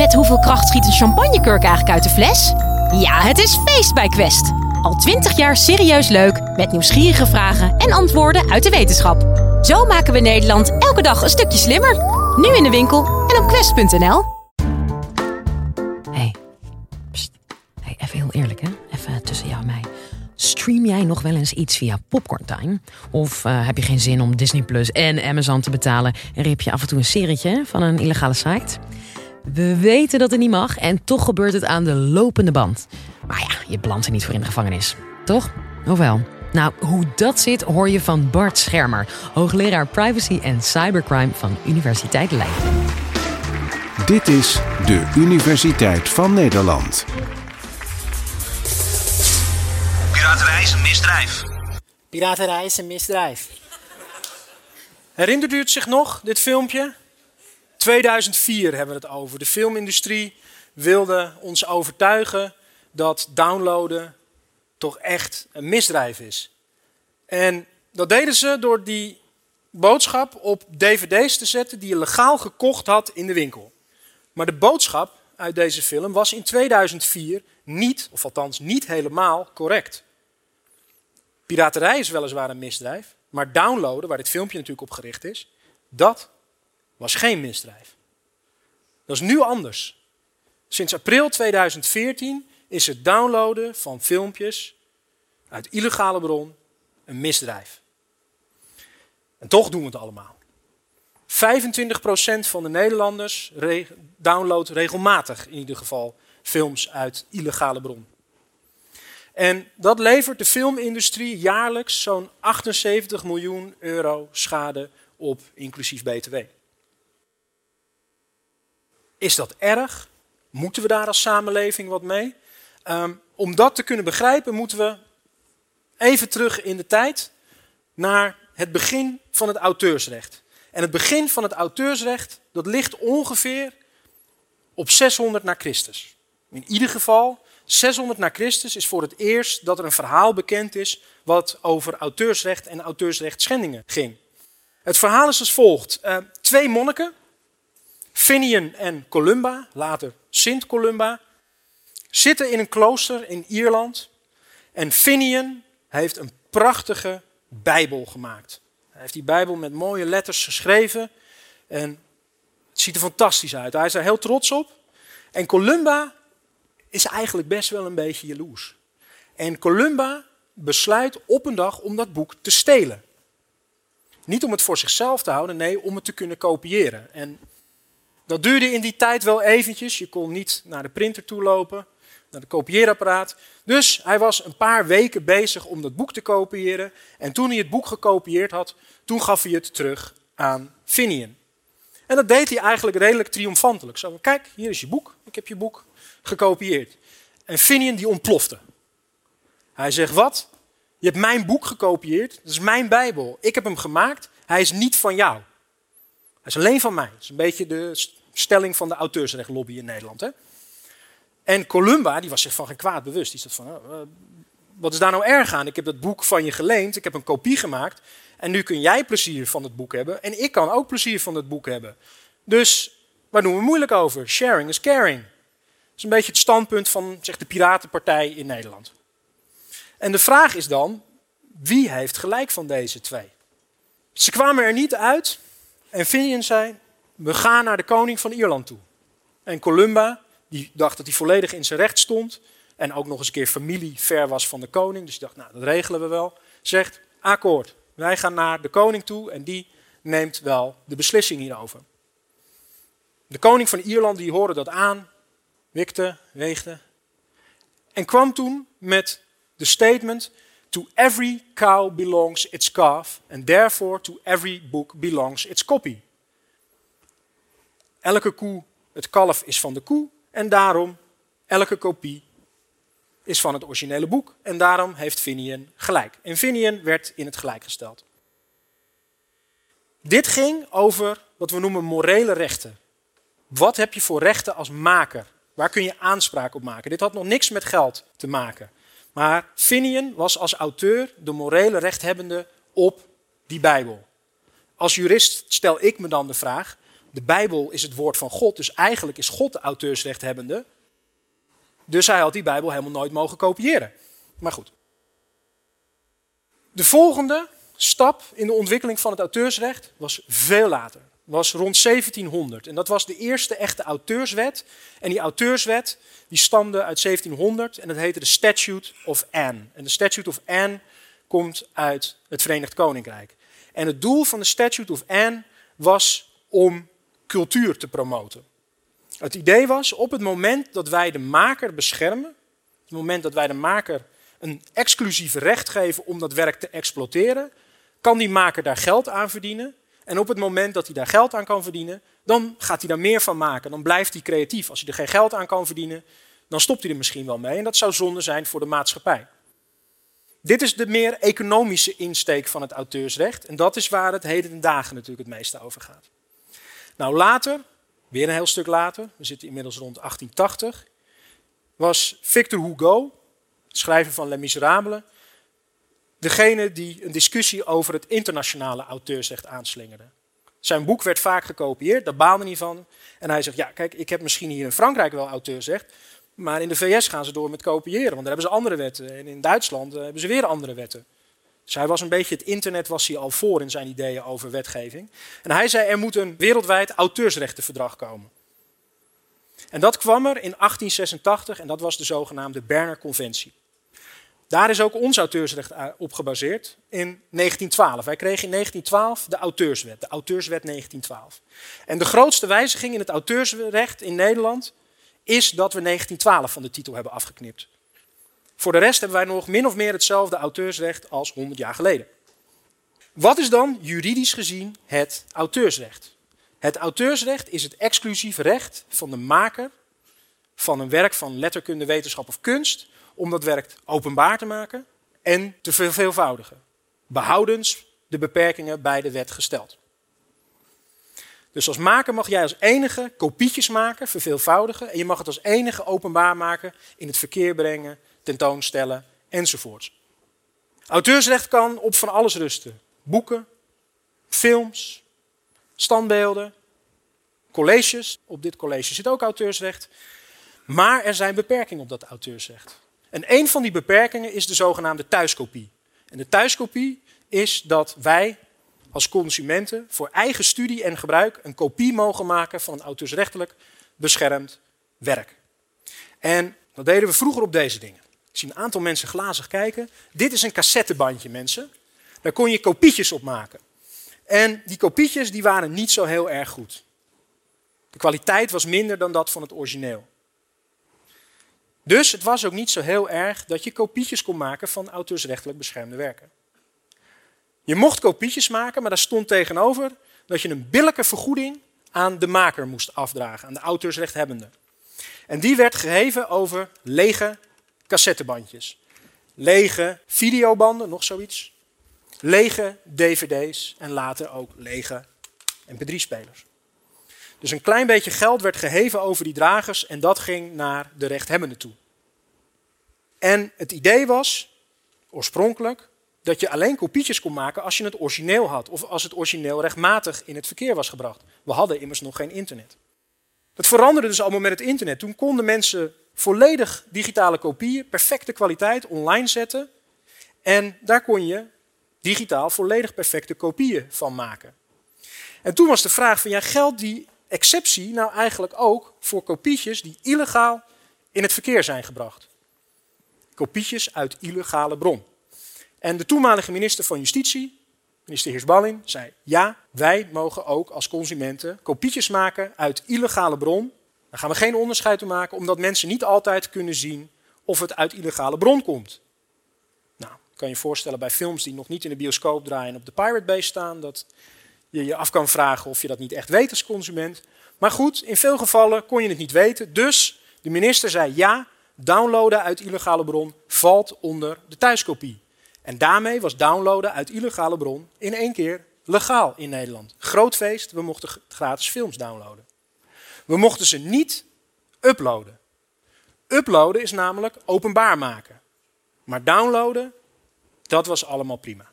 Met hoeveel kracht schiet een champagnekurk eigenlijk uit de fles? Ja, het is feest bij Quest. Al twintig jaar serieus leuk, met nieuwsgierige vragen en antwoorden uit de wetenschap. Zo maken we Nederland elke dag een stukje slimmer. Nu in de winkel en op quest.nl. Hey, hey, even heel eerlijk hè, even tussen jou en mij. Stream jij nog wel eens iets via Popcorn Time? Of eh, heb je geen zin om Disney Plus en Amazon te betalen en rip je af en toe een serietje van een illegale site? We weten dat het niet mag en toch gebeurt het aan de lopende band. Maar ja, je belandt er niet voor in de gevangenis, toch? Of wel? Nou, hoe dat zit hoor je van Bart Schermer, hoogleraar privacy en cybercrime van Universiteit Leiden. Dit is de Universiteit van Nederland. Piraterij is een misdrijf. Piraterij is een misdrijf. Herinnert u het zich nog, dit filmpje? 2004 hebben we het over. De filmindustrie wilde ons overtuigen dat downloaden toch echt een misdrijf is. En dat deden ze door die boodschap op dvd's te zetten die je legaal gekocht had in de winkel. Maar de boodschap uit deze film was in 2004 niet, of althans niet helemaal correct. Piraterij is weliswaar een misdrijf, maar downloaden, waar dit filmpje natuurlijk op gericht is, dat was geen misdrijf. Dat is nu anders. Sinds april 2014 is het downloaden van filmpjes uit illegale bron een misdrijf. En toch doen we het allemaal. 25% van de Nederlanders downloadt regelmatig in ieder geval films uit illegale bron. En dat levert de filmindustrie jaarlijks zo'n 78 miljoen euro schade op, inclusief BTW. Is dat erg? Moeten we daar als samenleving wat mee? Um, om dat te kunnen begrijpen moeten we even terug in de tijd naar het begin van het auteursrecht. En het begin van het auteursrecht dat ligt ongeveer op 600 na Christus. In ieder geval 600 na Christus is voor het eerst dat er een verhaal bekend is wat over auteursrecht en auteursrechtschendingen ging. Het verhaal is als volgt. Uh, twee monniken, Finian en Columba, later Sint Columba, zitten in een klooster in Ierland. En Finian heeft een prachtige Bijbel gemaakt. Hij heeft die Bijbel met mooie letters geschreven. En het ziet er fantastisch uit. Hij is er heel trots op. En Columba is eigenlijk best wel een beetje jaloers. En Columba besluit op een dag om dat boek te stelen. Niet om het voor zichzelf te houden, nee, om het te kunnen kopiëren. En dat duurde in die tijd wel eventjes. Je kon niet naar de printer toe lopen, naar de kopieerapparaat. Dus hij was een paar weken bezig om dat boek te kopiëren. En toen hij het boek gekopieerd had, toen gaf hij het terug aan Finian. En dat deed hij eigenlijk redelijk triomfantelijk. Zo, kijk, hier is je boek. Ik heb je boek gekopieerd. En Finian die ontplofte. Hij zegt, wat? Je hebt mijn boek gekopieerd. Dat is mijn Bijbel. Ik heb hem gemaakt. Hij is niet van jou. Hij is alleen van mij. Dat is een beetje de stelling van de auteursrechtlobby in Nederland. Hè? En Columba, die was zich van geen kwaad bewust. Die zat van, oh, wat is daar nou erg aan? Ik heb dat boek van je geleend. Ik heb een kopie gemaakt. En nu kun jij plezier van het boek hebben. En ik kan ook plezier van het boek hebben. Dus waar doen we moeilijk over? Sharing is caring. Dat is een beetje het standpunt van zeg, de Piratenpartij in Nederland. En de vraag is dan, wie heeft gelijk van deze twee? Ze kwamen er niet uit en Finian zei, we gaan naar de koning van Ierland toe. En Columba, die dacht dat hij volledig in zijn recht stond en ook nog eens een keer familie ver was van de koning, dus die dacht, nou dat regelen we wel, zegt, akkoord, wij gaan naar de koning toe en die neemt wel de beslissing hierover. De koning van Ierland die hoorde dat aan, wikte, weegde en kwam toen met de statement: To every cow belongs its calf, and therefore to every book belongs its copy. Elke koe, het kalf is van de koe, en daarom elke kopie is van het originele boek. En daarom heeft Finian gelijk. En Finian werd in het gelijk gesteld. Dit ging over wat we noemen morele rechten. Wat heb je voor rechten als maker? Waar kun je aanspraak op maken? Dit had nog niks met geld te maken. Maar Finian was als auteur de morele rechthebbende op die Bijbel. Als jurist stel ik me dan de vraag: de Bijbel is het woord van God, dus eigenlijk is God de auteursrechthebbende. Dus hij had die Bijbel helemaal nooit mogen kopiëren. Maar goed. De volgende stap in de ontwikkeling van het auteursrecht was veel later. Was rond 1700. En dat was de eerste echte auteurswet. En die auteurswet die stamde uit 1700 en dat heette de Statute of Anne. En de Statute of Anne komt uit het Verenigd Koninkrijk. En het doel van de Statute of Anne was om cultuur te promoten. Het idee was, op het moment dat wij de maker beschermen, het moment dat wij de maker een exclusief recht geven om dat werk te exploiteren, kan die maker daar geld aan verdienen. En op het moment dat hij daar geld aan kan verdienen, dan gaat hij daar meer van maken. Dan blijft hij creatief. Als hij er geen geld aan kan verdienen, dan stopt hij er misschien wel mee. En dat zou zonde zijn voor de maatschappij. Dit is de meer economische insteek van het auteursrecht. En dat is waar het heden ten dagen natuurlijk het meeste over gaat. Nou, later, weer een heel stuk later, we zitten inmiddels rond 1880, was Victor Hugo, schrijver van Les Miserables, degene die een discussie over het internationale auteursrecht aanslingerde. Zijn boek werd vaak gekopieerd, daar baalde hij van. En hij zegt, ja kijk, ik heb misschien hier in Frankrijk wel auteursrecht, maar in de VS gaan ze door met kopiëren, want daar hebben ze andere wetten. En in Duitsland eh, hebben ze weer andere wetten. Dus hij was een beetje, het internet was hij al voor in zijn ideeën over wetgeving. En hij zei, er moet een wereldwijd auteursrechtenverdrag komen. En dat kwam er in 1886 en dat was de zogenaamde Berner Conventie. Daar is ook ons auteursrecht op gebaseerd in 1912. Wij kregen in 1912 de auteurswet, de auteurswet 1912. En de grootste wijziging in het auteursrecht in Nederland is dat we 1912 van de titel hebben afgeknipt. Voor de rest hebben wij nog min of meer hetzelfde auteursrecht als 100 jaar geleden. Wat is dan juridisch gezien het auteursrecht? Het auteursrecht is het exclusieve recht van de maker van een werk van letterkunde, wetenschap of kunst om dat werk openbaar te maken en te verveelvoudigen, behoudens de beperkingen bij de wet gesteld. Dus als maker mag jij als enige kopietjes maken, verveelvoudigen, en je mag het als enige openbaar maken, in het verkeer brengen, tentoonstellen enzovoorts. Auteursrecht kan op van alles rusten. Boeken, films, standbeelden, colleges. Op dit college zit ook auteursrecht. Maar er zijn beperkingen op dat auteursrecht. En een van die beperkingen is de zogenaamde thuiskopie. En de thuiskopie is dat wij als consumenten voor eigen studie en gebruik een kopie mogen maken van auteursrechtelijk beschermd werk. En dat deden we vroeger op deze dingen. Ik zie een aantal mensen glazig kijken. Dit is een cassettebandje, mensen. Daar kon je kopietjes op maken. En die kopietjes die waren niet zo heel erg goed. De kwaliteit was minder dan dat van het origineel. Dus het was ook niet zo heel erg dat je kopietjes kon maken van auteursrechtelijk beschermde werken. Je mocht kopietjes maken, maar daar stond tegenover dat je een billijke vergoeding aan de maker moest afdragen, aan de auteursrechthebbende. En die werd geheven over lege cassettebandjes, lege videobanden, nog zoiets, lege dvd's en later ook lege mp3-spelers. Dus een klein beetje geld werd geheven over die dragers en dat ging naar de rechthebbende toe. En het idee was, oorspronkelijk, dat je alleen kopietjes kon maken als je het origineel had. Of als het origineel rechtmatig in het verkeer was gebracht. We hadden immers nog geen internet. Dat veranderde dus allemaal met het internet. Toen konden mensen volledig digitale kopieën, perfecte kwaliteit, online zetten. En daar kon je digitaal volledig perfecte kopieën van maken. En toen was de vraag van, ja, geldt die exceptie nou eigenlijk ook voor kopietjes die illegaal in het verkeer zijn gebracht? Kopietjes uit illegale bron. En de toenmalige minister van Justitie, minister Heersballing, zei: Ja, wij mogen ook als consumenten kopietjes maken uit illegale bron. Daar gaan we geen onderscheid in maken, omdat mensen niet altijd kunnen zien of het uit illegale bron komt. Nou, kan je voorstellen bij films die nog niet in de bioscoop draaien op de Pirate Bay staan, dat je je af kan vragen of je dat niet echt weet als consument. Maar goed, in veel gevallen kon je het niet weten. Dus de minister zei ja, downloaden uit illegale bron valt onder de thuiskopie. En daarmee was downloaden uit illegale bron in één keer legaal in Nederland. Groot feest, we mochten gratis films downloaden. We mochten ze niet uploaden. Uploaden is namelijk openbaar maken. Maar downloaden, dat was allemaal prima.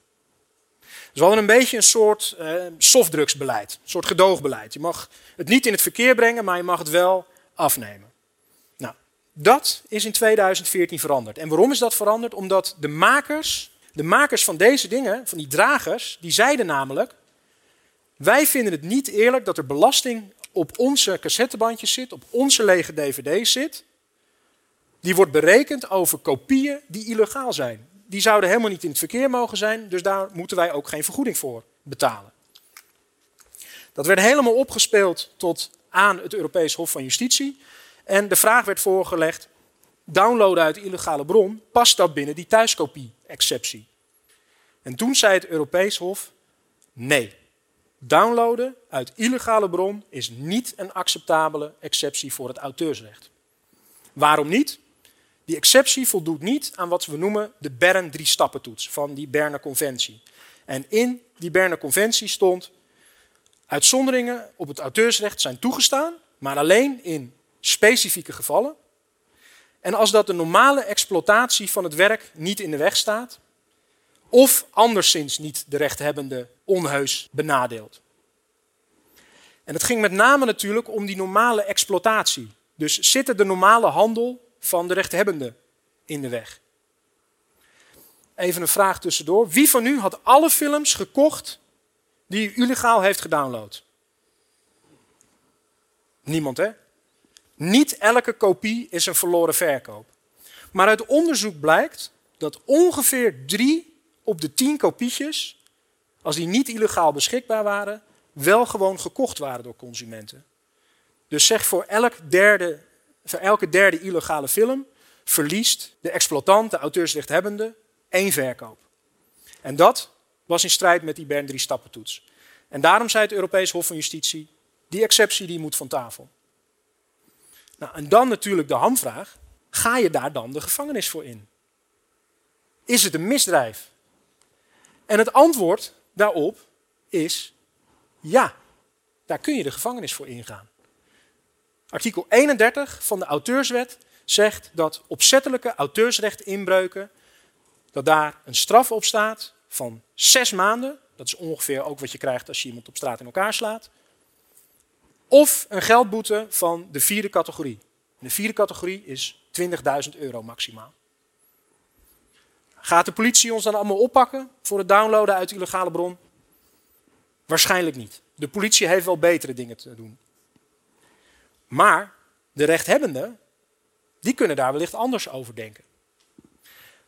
we hadden een beetje een soort uh, softdrugsbeleid, een soort gedoogbeleid. Je mag het niet in het verkeer brengen, maar je mag het wel afnemen. Nou, dat is in 2014 veranderd. En waarom is dat veranderd? Omdat de makers, de makers van deze dingen, van die dragers, die zeiden namelijk: wij vinden het niet eerlijk dat er belasting op onze cassettebandjes zit, op onze lege dvd's zit. Die wordt berekend over kopieën die illegaal zijn. Die zouden helemaal niet in het verkeer mogen zijn, dus daar moeten wij ook geen vergoeding voor betalen. Dat werd helemaal opgespeeld tot aan het Europees Hof van Justitie. En de vraag werd voorgelegd: downloaden uit illegale bron, past dat binnen die thuiskopie-exceptie? En toen zei het Europees Hof: nee. Downloaden uit illegale bron is niet een acceptabele exceptie voor het auteursrecht. Waarom niet? Die exceptie voldoet niet aan wat we noemen de Bern drie-stappentoets van die Berner Conventie. En in die Berner Conventie stond uitzonderingen op het auteursrecht zijn toegestaan, maar alleen in specifieke gevallen. En als dat de normale exploitatie van het werk niet in de weg staat, of anderszins niet de rechthebbende onheus benadeelt. En het ging met name natuurlijk om die normale exploitatie. Dus zit de normale handel van de rechthebbende in de weg? Even een vraag tussendoor. Wie van u had alle films gekocht die u illegaal heeft gedownload? Niemand, hè? Niet elke kopie is een verloren verkoop. Maar uit onderzoek blijkt dat ongeveer drie op de tien kopietjes, als die niet illegaal beschikbaar waren, wel gewoon gekocht waren door consumenten. Dus zeg voor, elk derde, voor elke derde illegale film verliest de exploitant, de auteursrechthebbende, één verkoop. En dat was in strijd met die Bern drie stappentoets. En daarom zei het Europees Hof van Justitie, die exceptie die moet van tafel. Nou, en dan natuurlijk de hamvraag, ga je daar dan de gevangenis voor in? Is het een misdrijf? En het antwoord daarop is ja, daar kun je de gevangenis voor ingaan. Artikel 31 van de auteurswet zegt dat opzettelijke auteursrechtinbreuken, dat daar een straf op staat van zes maanden, dat is ongeveer ook wat je krijgt als je iemand op straat in elkaar slaat, of een geldboete van de vierde categorie. de vierde categorie is 20.000 euro maximaal. Gaat de politie ons dan allemaal oppakken voor het downloaden uit illegale bron? Waarschijnlijk niet. De politie heeft wel betere dingen te doen. Maar de rechthebbenden, die kunnen daar wellicht anders over denken.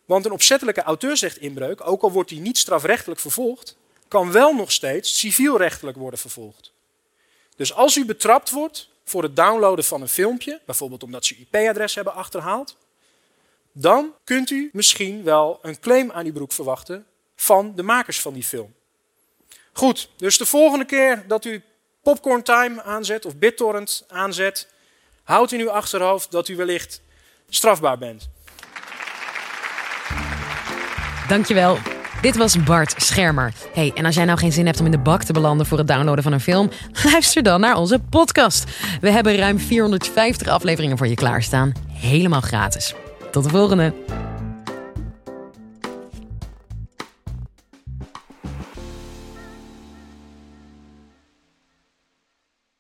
Want een opzettelijke auteursrechtinbreuk, ook al wordt die niet strafrechtelijk vervolgd, kan wel nog steeds civielrechtelijk worden vervolgd. Dus als u betrapt wordt voor het downloaden van een filmpje, bijvoorbeeld omdat ze uw IP-adres hebben achterhaald, dan kunt u misschien wel een claim aan uw broek verwachten van de makers van die film. Goed, dus de volgende keer dat u Popcorn Time aanzet of BitTorrent aanzet, houdt in uw achterhoofd dat u wellicht strafbaar bent. Dankjewel. Dit was Bart Schermer. Hey, en als jij nou geen zin hebt om in de bak te belanden voor het downloaden van een film, luister dan naar onze podcast. We hebben ruim 450 afleveringen voor je klaarstaan, helemaal gratis. Tot de volgende.